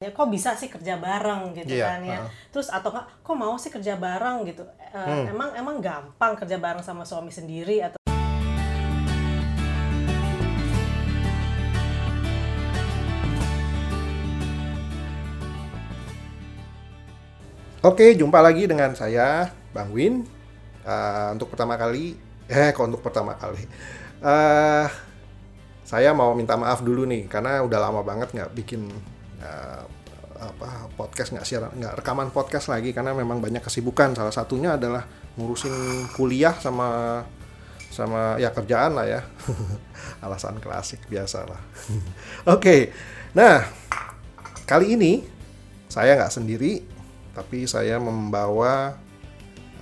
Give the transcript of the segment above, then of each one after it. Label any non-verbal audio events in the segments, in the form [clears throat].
ya kok bisa sih kerja bareng gitu Iya, kan ya heeh. terus atau enggak kok mau sih kerja bareng gitu Eh, Hmm. emang emang gampang kerja bareng sama suami sendiri atau Oke, jumpa lagi dengan saya, Bang Win. Eh, untuk pertama kali, [laughs] eh, kok untuk pertama kali, eh saya mau minta maaf dulu nih, karena udah lama banget nggak bikin eh, apa podcast nggak siaran, nggak rekaman podcast lagi, karena memang banyak kesibukan. Salah satunya adalah ngurusin kuliah sama sama ya kerjaan lah ya. [laughs] Alasan klasik biasa lah. [laughs] Oke, nah kali ini saya nggak sendiri, tapi saya membawa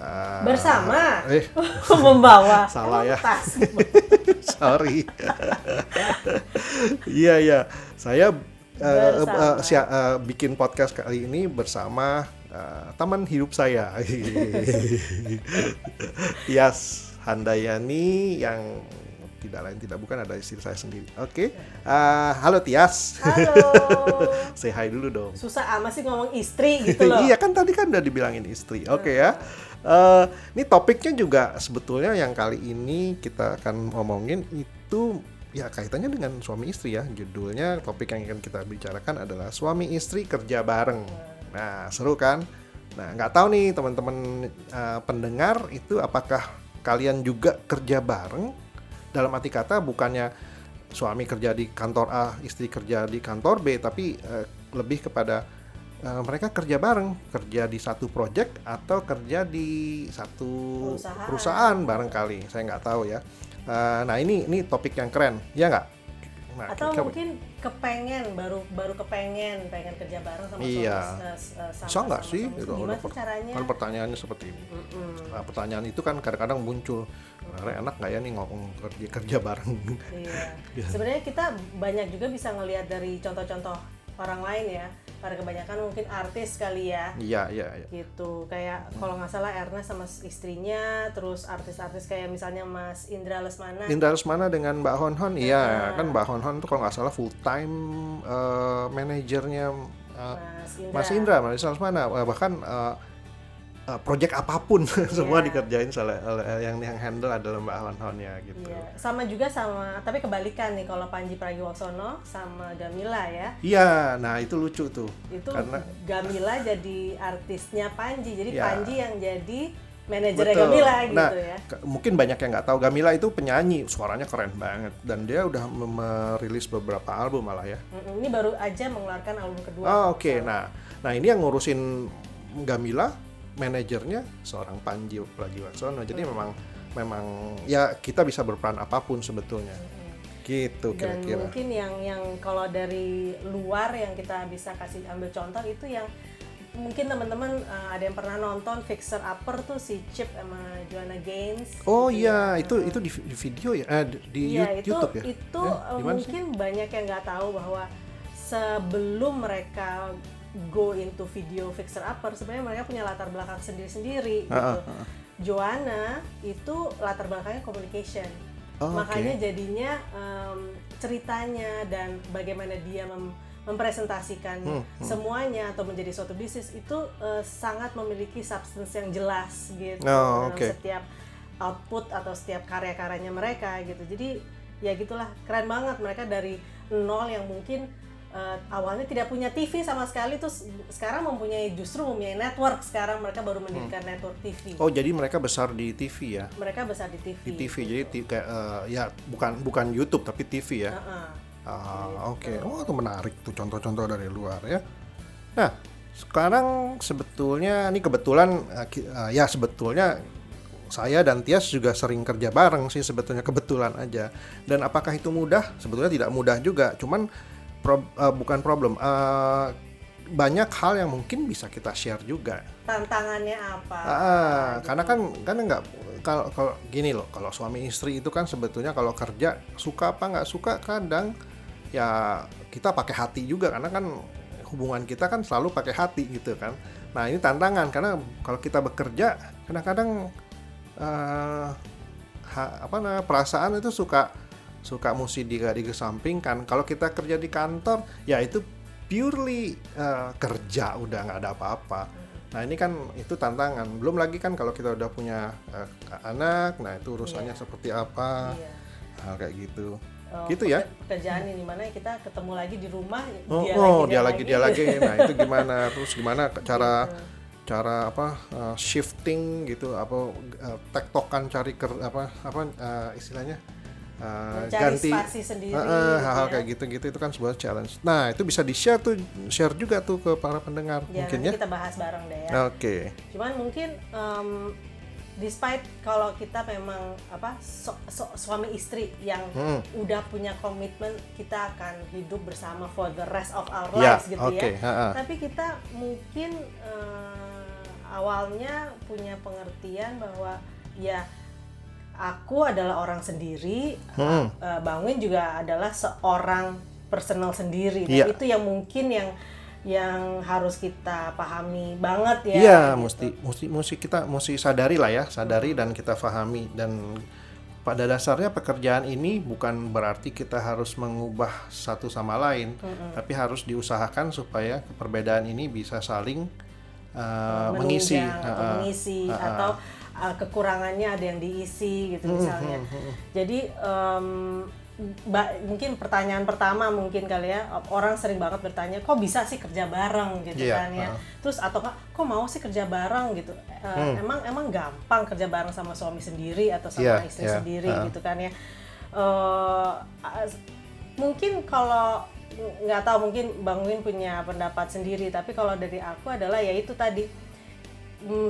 uh, bersama Eh, [laughs] membawa Salah ya. sorry. Iya iya, saya uh, uh, sia- uh, bikin podcast kali ini bersama uh, teman hidup saya. [laughs] Yas Handayani yang tidak lain tidak bukan ada istri saya sendiri. Oke, Uh, halo Tias. halo [laughs] Say hi dulu dong. susah amat sih ngomong istri gitu loh [laughs] iya kan tadi kan udah dibilangin istri. Oke ya. Eh, ini topiknya juga sebetulnya yang kali ini kita akan ngomongin itu ya kaitannya dengan suami istri ya. Judulnya topik yang akan kita bicarakan adalah suami istri kerja bareng. Nah seru kan? Nah nggak tahu nih teman-teman eh, pendengar itu apakah kalian juga kerja bareng? Dalam arti kata bukannya suami kerja di kantor A, istri kerja di kantor B, tapi eh, lebih kepada eh, mereka kerja bareng, kerja di satu project atau kerja di satu Perusahaan. perusahaan, barangkali. Saya nggak tahu ya. Eh, nah ini ini topik yang keren, ya nggak? Nah, atau kira- mungkin kepengen baru baru kepengen pengen kerja bareng sama Iya. suami eh, eh, bisa nggak sih? suami. Gitu. gimana per- caranya Kalau pertanyaannya seperti ini. Mm-mm. Nah, pertanyaan itu kan kadang-kadang muncul, "Sebenarnya enak nggak ya nih ngomong kerja kerja bareng? Iya. [laughs] Sebenarnya kita banyak juga bisa ngelihat dari contoh-contoh orang lain ya. Pada kebanyakan mungkin artis kali ya. Iya iya iya. Gitu. Kayak kalau nggak salah Ernest sama istrinya, terus artis-artis kayak misalnya Mas Indra Lesmana. Indra Lesmana dengan Mbak Hon Hon, iya Nah. kan Mbak Hon Hon tuh kalau nggak salah full time eh, manajernya eh, Mas Indra. Mas Indra, Mas Lesmana, Eh, bahkan eh, eh, project apa pun [laughs] semua Iya. dikerjain oleh yang yang handle adalah Mbak Hon Hon ya gitu. Iya, sama juga sama, tapi kebalikan nih kalau Panji Pragiwaksono sama Gamila ya. Iya, nah itu lucu tuh. Itu Karena Gamila jadi artisnya Panji. Jadi Iya. Panji yang jadi manajernya Betul. Gamila gitu Nah, ya. mungkin banyak yang nggak tahu Gamila itu penyanyi, suaranya keren banget dan dia udah merilis beberapa album malah ya. Ini baru aja mengeluarkan album kedua. Oh, oke. Nah, nah ini yang ngurusin Gamila, manajernya seorang Panji Pragiwaksono. Jadi Hmm. memang memang ya kita bisa berperan apa pun sebetulnya. Gitu Dan kira-kira. mungkin yang yang kalau dari luar yang kita bisa kasih ambil contoh itu yang mungkin teman-teman uh, ada yang pernah nonton Fixer Upper tuh si Chip sama Joanna Gaines. Oh gitu iya, ya. itu itu di, di video ya, eh, di- Iya, Yu- itu YouTube ya. itu Eh, di mana sih? mungkin banyak yang nggak tahu bahwa sebelum mereka go into video fixer upper sebenarnya mereka punya latar belakang sendiri-sendiri Ah, gitu. ah, ah. Joanna itu latar belakangnya communication. Oh, Makanya oke. jadinya em, ceritanya dan bagaimana dia mem- mempresentasikan Hmm, hmm. semuanya atau menjadi suatu bisnis itu eh, sangat memiliki substance yang jelas gitu Oh, dalam oke. setiap output atau setiap karya-karyanya mereka gitu. Jadi ya gitulah keren banget mereka dari nol yang mungkin eh, awalnya tidak punya TV sama sekali terus sekarang mempunyai justru mempunyai network sekarang mereka baru mendirikan network TV. Oh, jadi mereka besar di TV ya. Mereka besar di TV. Di TV. Jadi ti- kayak eh, ya bukan bukan YouTube tapi TV ya. Heeh. Ah, oke. Oh, itu menarik tuh contoh-contoh dari luar ya. Nah, sekarang sebetulnya ini kebetulan eh, ya sebetulnya saya dan Tias juga sering kerja bareng sih sebetulnya kebetulan aja. Dan apakah itu mudah? Sebetulnya tidak mudah juga. Cuman prob- eh, bukan problem. Eh, banyak hal yang mungkin bisa kita share juga. Tantangannya apa? Ah, gitu. karena kan kan nggak kalau kalau gini loh, kalau suami istri itu kan sebetulnya kalau kerja suka apa nggak suka kadang ya kita pakai hati juga karena kan hubungan kita kan selalu pakai hati gitu kan. Nah ini tantangan karena kalau kita bekerja kadang-kadang ha- apa namanya perasaan itu suka suka mesti di dikesampingkan. Kalau kita kerja di kantor ya itu purely uh, kerja udah nggak ada apa-apa. Nah ini kan itu tantangan. Belum lagi kan kalau kita udah punya uh, anak, nah itu urusannya Iya. seperti apa, Iya. hal kayak gitu. Oh, gitu ya? peker- Pekerjaan ini mana kita ketemu lagi di rumah, Oh, dia oh, lagi, dia lagi dia lagi. [laughs] Nah itu gimana? Terus gimana cara Gitu. cara apa uh, shifting gitu apa uh, tektokan cari ker, apa apa uh, istilahnya uh, Mencari ganti sendiri, uh, uh, gitu hal-hal ya. kayak gitu-gitu itu kan sebuah challenge. Nah itu bisa di share tuh share juga tuh ke para pendengar Ya, mungkin ya. kita bahas bareng deh ya. Oke. Cuman mungkin em, despite kalau kita memang apa so- so- suami istri yang Hmm. udah punya komitmen kita akan hidup bersama for the rest of our Ya, lives gitu oke, ya. ha-ha. Tapi kita mungkin eh, awalnya punya pengertian bahwa ya aku adalah orang sendiri, Hmm. eh, Bang Win juga adalah seorang personal sendiri. Dan Iya. itu yang mungkin yang yang harus kita pahami banget ya. Iya, gitu. mesti mesti mesti kita mesti sadari lah ya, sadari dan kita pahami dan pada dasarnya pekerjaan ini bukan berarti kita harus mengubah satu sama lain, tapi harus diusahakan supaya perbedaan ini bisa saling uh, mengisi, Ha-ha. mengisi Ha-ha. atau uh, kekurangannya ada yang diisi Hmm, gitu misalnya. Jadi em, ba- mungkin pertanyaan pertama mungkin kali ya orang sering banget bertanya kok bisa sih kerja bareng gitu Iya, kan ya. Terus atau kok mau sih kerja bareng gitu. Eh, Hmm. Emang emang gampang kerja bareng sama suami sendiri atau sama Iya, istri iya, sendiri ha. gitu kan ya. As- mungkin kalau nggak tahu mungkin Bang Win punya pendapat sendiri tapi kalau dari aku adalah ya itu tadi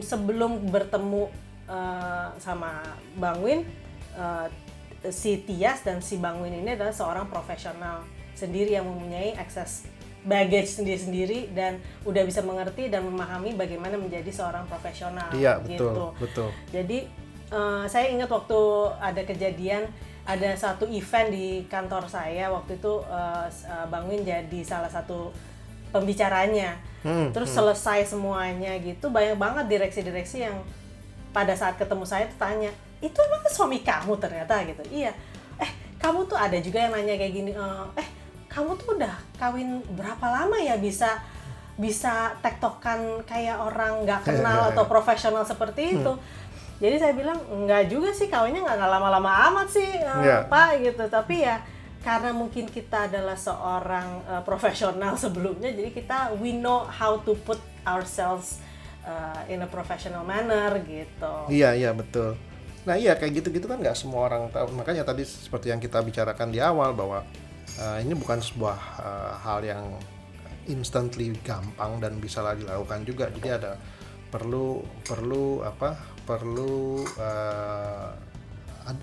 sebelum bertemu eh, sama Bang Win eh, si Tias dan si Bang Win ini adalah seorang profesional sendiri yang mempunyai akses baggage sendiri-sendiri dan udah bisa mengerti dan memahami bagaimana menjadi seorang profesional Iya, betul, gitu. betul. Jadi eh, saya ingat waktu ada kejadian ada satu event di kantor saya waktu itu eh, Bang Win jadi salah satu pembicaranya. Hmm, Terus selesai semuanya gitu banyak banget direksi-direksi yang pada saat ketemu saya tuh tanya, "Itu emang suami kamu ternyata?" gitu. Iya. Eh, kamu tuh ada juga yang nanya kayak gini, "Eh, eh kamu tuh udah kawin berapa lama ya bisa bisa tektokan kayak orang nggak kenal atau profesional seperti itu. Jadi saya bilang enggak juga sih kawinnya nggak nggak lama-lama amat sih eh, Iya. Pak gitu. Tapi ya karena mungkin kita adalah seorang eh, profesional sebelumnya, jadi kita we know how to put ourselves eh, in a professional manner gitu. Iya, iya betul. Nah iya kayak gitu-gitu kan nggak semua orang tahu. Makanya tadi seperti yang kita bicarakan di awal bahwa uh, ini bukan sebuah uh, hal yang instantly gampang dan bisa lah dilakukan juga. Jadi ada perlu perlu apa? Perlu uh,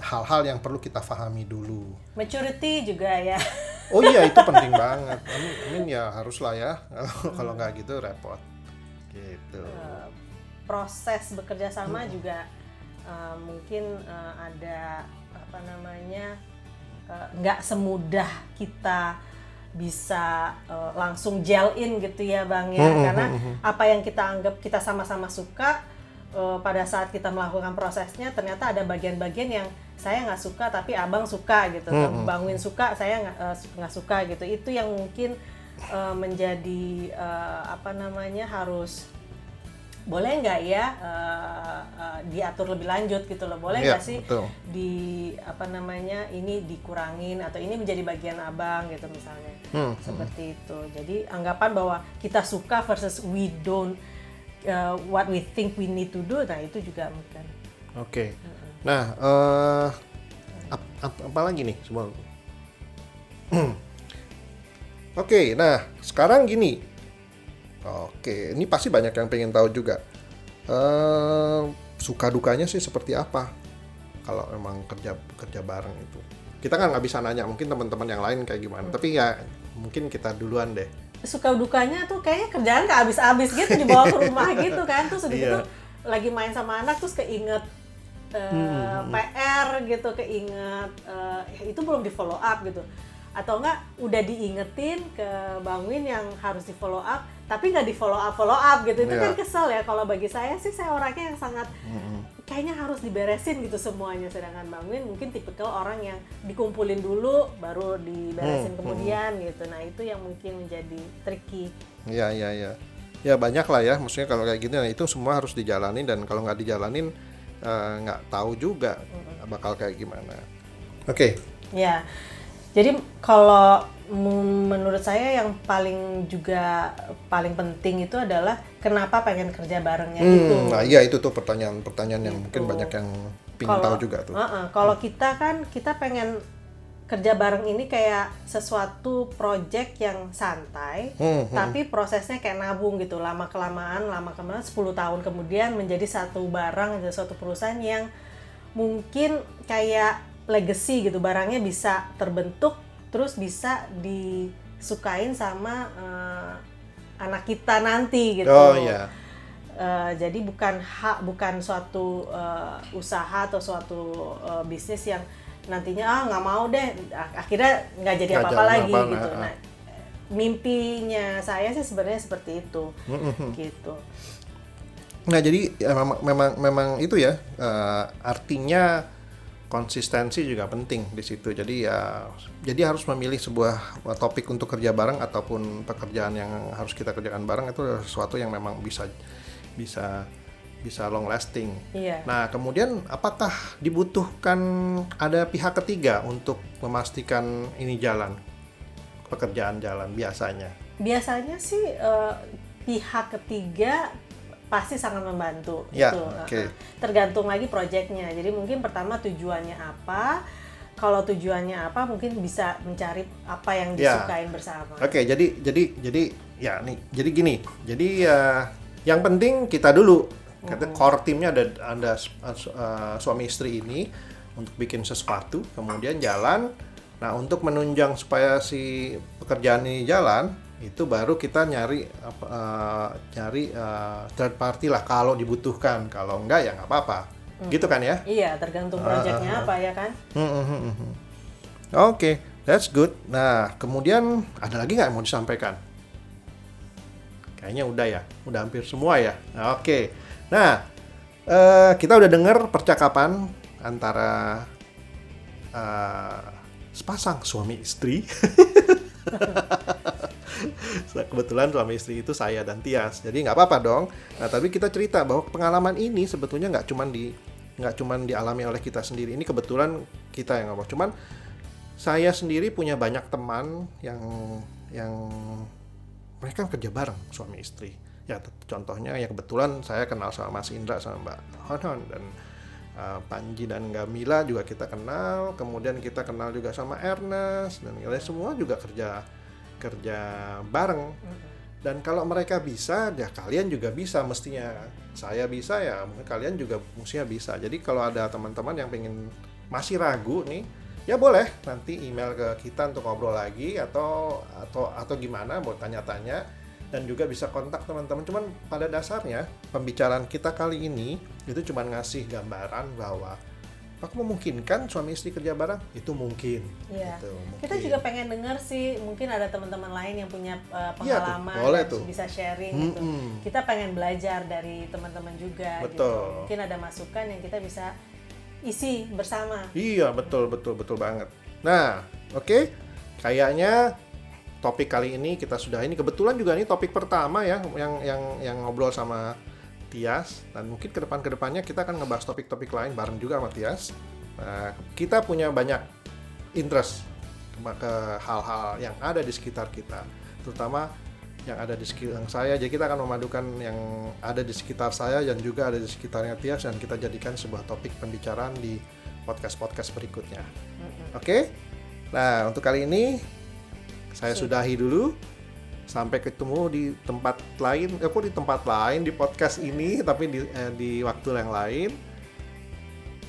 hal-hal yang perlu kita pahami dulu. Maturity juga ya. Oh iya itu [laughs] penting banget. Amin, amin ya haruslah ya. [laughs] Kalau nggak gitu repot. Gitu. Eh, proses bekerja sama juga eh, mungkin eh, ada apa namanya nggak semudah kita bisa eh, langsung gel in gitu ya bang ya Hmm, hmm, karena hmm, hmm. apa yang kita anggap kita sama-sama suka eh, pada saat kita melakukan prosesnya ternyata ada bagian-bagian yang saya nggak suka tapi abang suka gitu Hmm, hmm. Bang Win suka saya nggak nggak suka gitu itu yang mungkin eh, menjadi eh, apa namanya harus boleh nggak ya eh, eh, diatur lebih lanjut gitu loh? Boleh Iya, nggak sih betul. di apa namanya ini dikurangin atau ini menjadi bagian abang gitu misalnya? Hmm, seperti itu. Jadi anggapan bahwa kita suka versus we don't uh, what we think we need to do nah itu juga bukan Oke. Nah, eh ap- ap- apa lagi nih? Semua? [clears throat] Oke, nah sekarang gini. Oke, ini pasti banyak yang pengen tahu juga. eh suka dukanya sih seperti apa? Kalau emang kerja kerja bareng itu. Kita kan nggak bisa nanya, mungkin teman-teman yang lain kayak gimana. Tapi ya mungkin kita duluan deh. suka dukanya tuh kayaknya kerjaan gak habis-habis gitu dibawa ke rumah [laughs] gitu kan terus udah gitu Iya. lagi main sama anak terus keinget eh, Hmm, PR gitu keinget eh, itu belum di follow up gitu atau enggak udah diingetin ke Bang Win yang harus di follow up tapi nggak di follow up follow up gitu itu Iya. kan kesel ya kalau bagi saya sih saya orangnya yang sangat kayaknya harus diberesin gitu semuanya sedangkan Bang Win mungkin tipikal orang yang dikumpulin dulu baru diberesin Hmm, kemudian gitu nah itu yang mungkin menjadi tricky Iya iya iya. Ya banyak lah ya. Maksudnya kalau kayak gini, nah itu semua harus dijalanin dan kalau nggak dijalanin eh, nggak tahu juga bakal kayak gimana. Oke. Ya, jadi kalau menurut saya yang paling juga paling penting itu adalah kenapa pengen kerja barengnya Hmm, itu. Nah iya itu tuh pertanyaan-pertanyaan yang mungkin Gitu. banyak yang pingin tahu juga tuh. Uh-uh, kalau kita kan kita pengen kerja bareng ini kayak sesuatu project yang santai, Hmm, hmm. tapi prosesnya kayak nabung gitu, lama kelamaan, lama kelamaan 10 tahun kemudian menjadi satu barang, jadi suatu perusahaan yang mungkin kayak legacy gitu, barangnya bisa terbentuk, terus bisa disukain sama eh, anak kita nanti gitu. Oh iya. Eh, jadi bukan hak bukan suatu eh, usaha atau suatu eh, bisnis yang nantinya ah nggak mau deh. Ak- akhirnya nggak jadi apa-apa lagi apa-apa, gitu. nah, nah mimpinya saya sih sebenarnya seperti itu. Hmm, gitu. Nah jadi ya, memang memang memang itu ya eh, artinya konsistensi juga penting di situ. Jadi ya jadi harus memilih sebuah topik untuk kerja bareng ataupun pekerjaan yang harus kita kerjakan bareng itu adalah sesuatu yang memang bisa bisa bisa long lasting. iya Nah, kemudian apakah dibutuhkan ada pihak ketiga untuk memastikan ini jalan? Pekerjaan jalan biasanya. biasanya sih eh, pihak ketiga pasti sangat membantu Ya, itu eh, tergantung lagi proyeknya jadi mungkin pertama tujuannya apa kalau tujuannya apa mungkin bisa mencari apa yang Ya. disukain bersama. Oke, jadi jadi jadi ya nih, jadi gini. Jadi ya yang penting kita dulu. Kata core timnya ada ada uh, suami istri ini untuk bikin sesuatu, kemudian jalan. Nah, untuk menunjang supaya si pekerjaan ini jalan, itu baru kita nyari apa, uh, nyari uh, third party lah kalau dibutuhkan. Kalau enggak ya nggak apa-apa. Gitu kan ya? Iya, tergantung Ah, proyeknya apa ya kan. Hmm, hmm, hmm, hmm. Oke, that's good. Nah, kemudian ada lagi nggak yang mau disampaikan? Kayaknya udah ya, udah hampir semua ya. Nah, Oke, nah eh, kita udah dengar percakapan antara eh, sepasang suami istri. [laughs] [laughs] Kebetulan suami istri itu saya dan Tias, jadi nggak apa-apa dong. Nah, tapi kita cerita bahwa pengalaman ini sebetulnya nggak cuman di nggak cuman dialami oleh kita sendiri. Ini kebetulan kita yang ngomong. Cuman saya sendiri punya banyak teman yang yang mereka kerja bareng suami istri. Ya contohnya ya kebetulan saya kenal sama Mas Indra sama Mbak Honon dan uh, Panji dan Gamila juga kita kenal. Kemudian kita kenal juga sama Ernest dan kalian semua juga kerja kerja bareng. Dan kalau mereka bisa, ya kalian juga bisa mestinya. Saya bisa ya, mungkin kalian juga mestinya bisa. Jadi kalau ada teman-teman yang pengen masih ragu nih, ya boleh nanti email ke kita untuk ngobrol lagi atau atau atau gimana mau tanya-tanya dan juga bisa kontak teman-teman. Cuman pada dasarnya pembicaraan kita kali ini itu cuma ngasih gambaran bahwa apakah memungkinkan suami istri kerja bareng? Itu mungkin. Iya. Gitu, Kita mungkin. juga pengen denger sih, mungkin ada teman-teman lain yang punya uh, Iya tuh, pengalaman boleh tuh. bisa sharing gitu. Mm-mm. Kita pengen belajar dari teman-teman juga gitu. Betul. Mungkin ada masukan yang kita bisa isi bersama. Iya, betul, betul, betul banget. Nah, oke. Kayaknya topik kali ini kita sudah ini kebetulan juga ini topik pertama ya yang yang yang ngobrol sama Tias dan mungkin ke depan ke depannya kita akan ngebahas topik-topik lain bareng juga sama Tias. Nah, kita punya banyak interest ke- hal-hal yang ada di sekitar kita, terutama yang ada di sekitar saya. Jadi kita akan memadukan yang ada di sekitar saya dan juga ada di sekitarnya Tias dan kita jadikan sebuah topik pembicaraan di podcast-podcast berikutnya. Oke? Nah, untuk kali ini saya sudahi dulu. Sampai ketemu di tempat lain, eh, kok di tempat lain di podcast ini, tapi di eh, di waktu yang lain.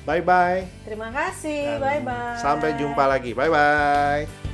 Bye bye. Terima kasih. Bye bye. Sampai jumpa lagi. Bye bye.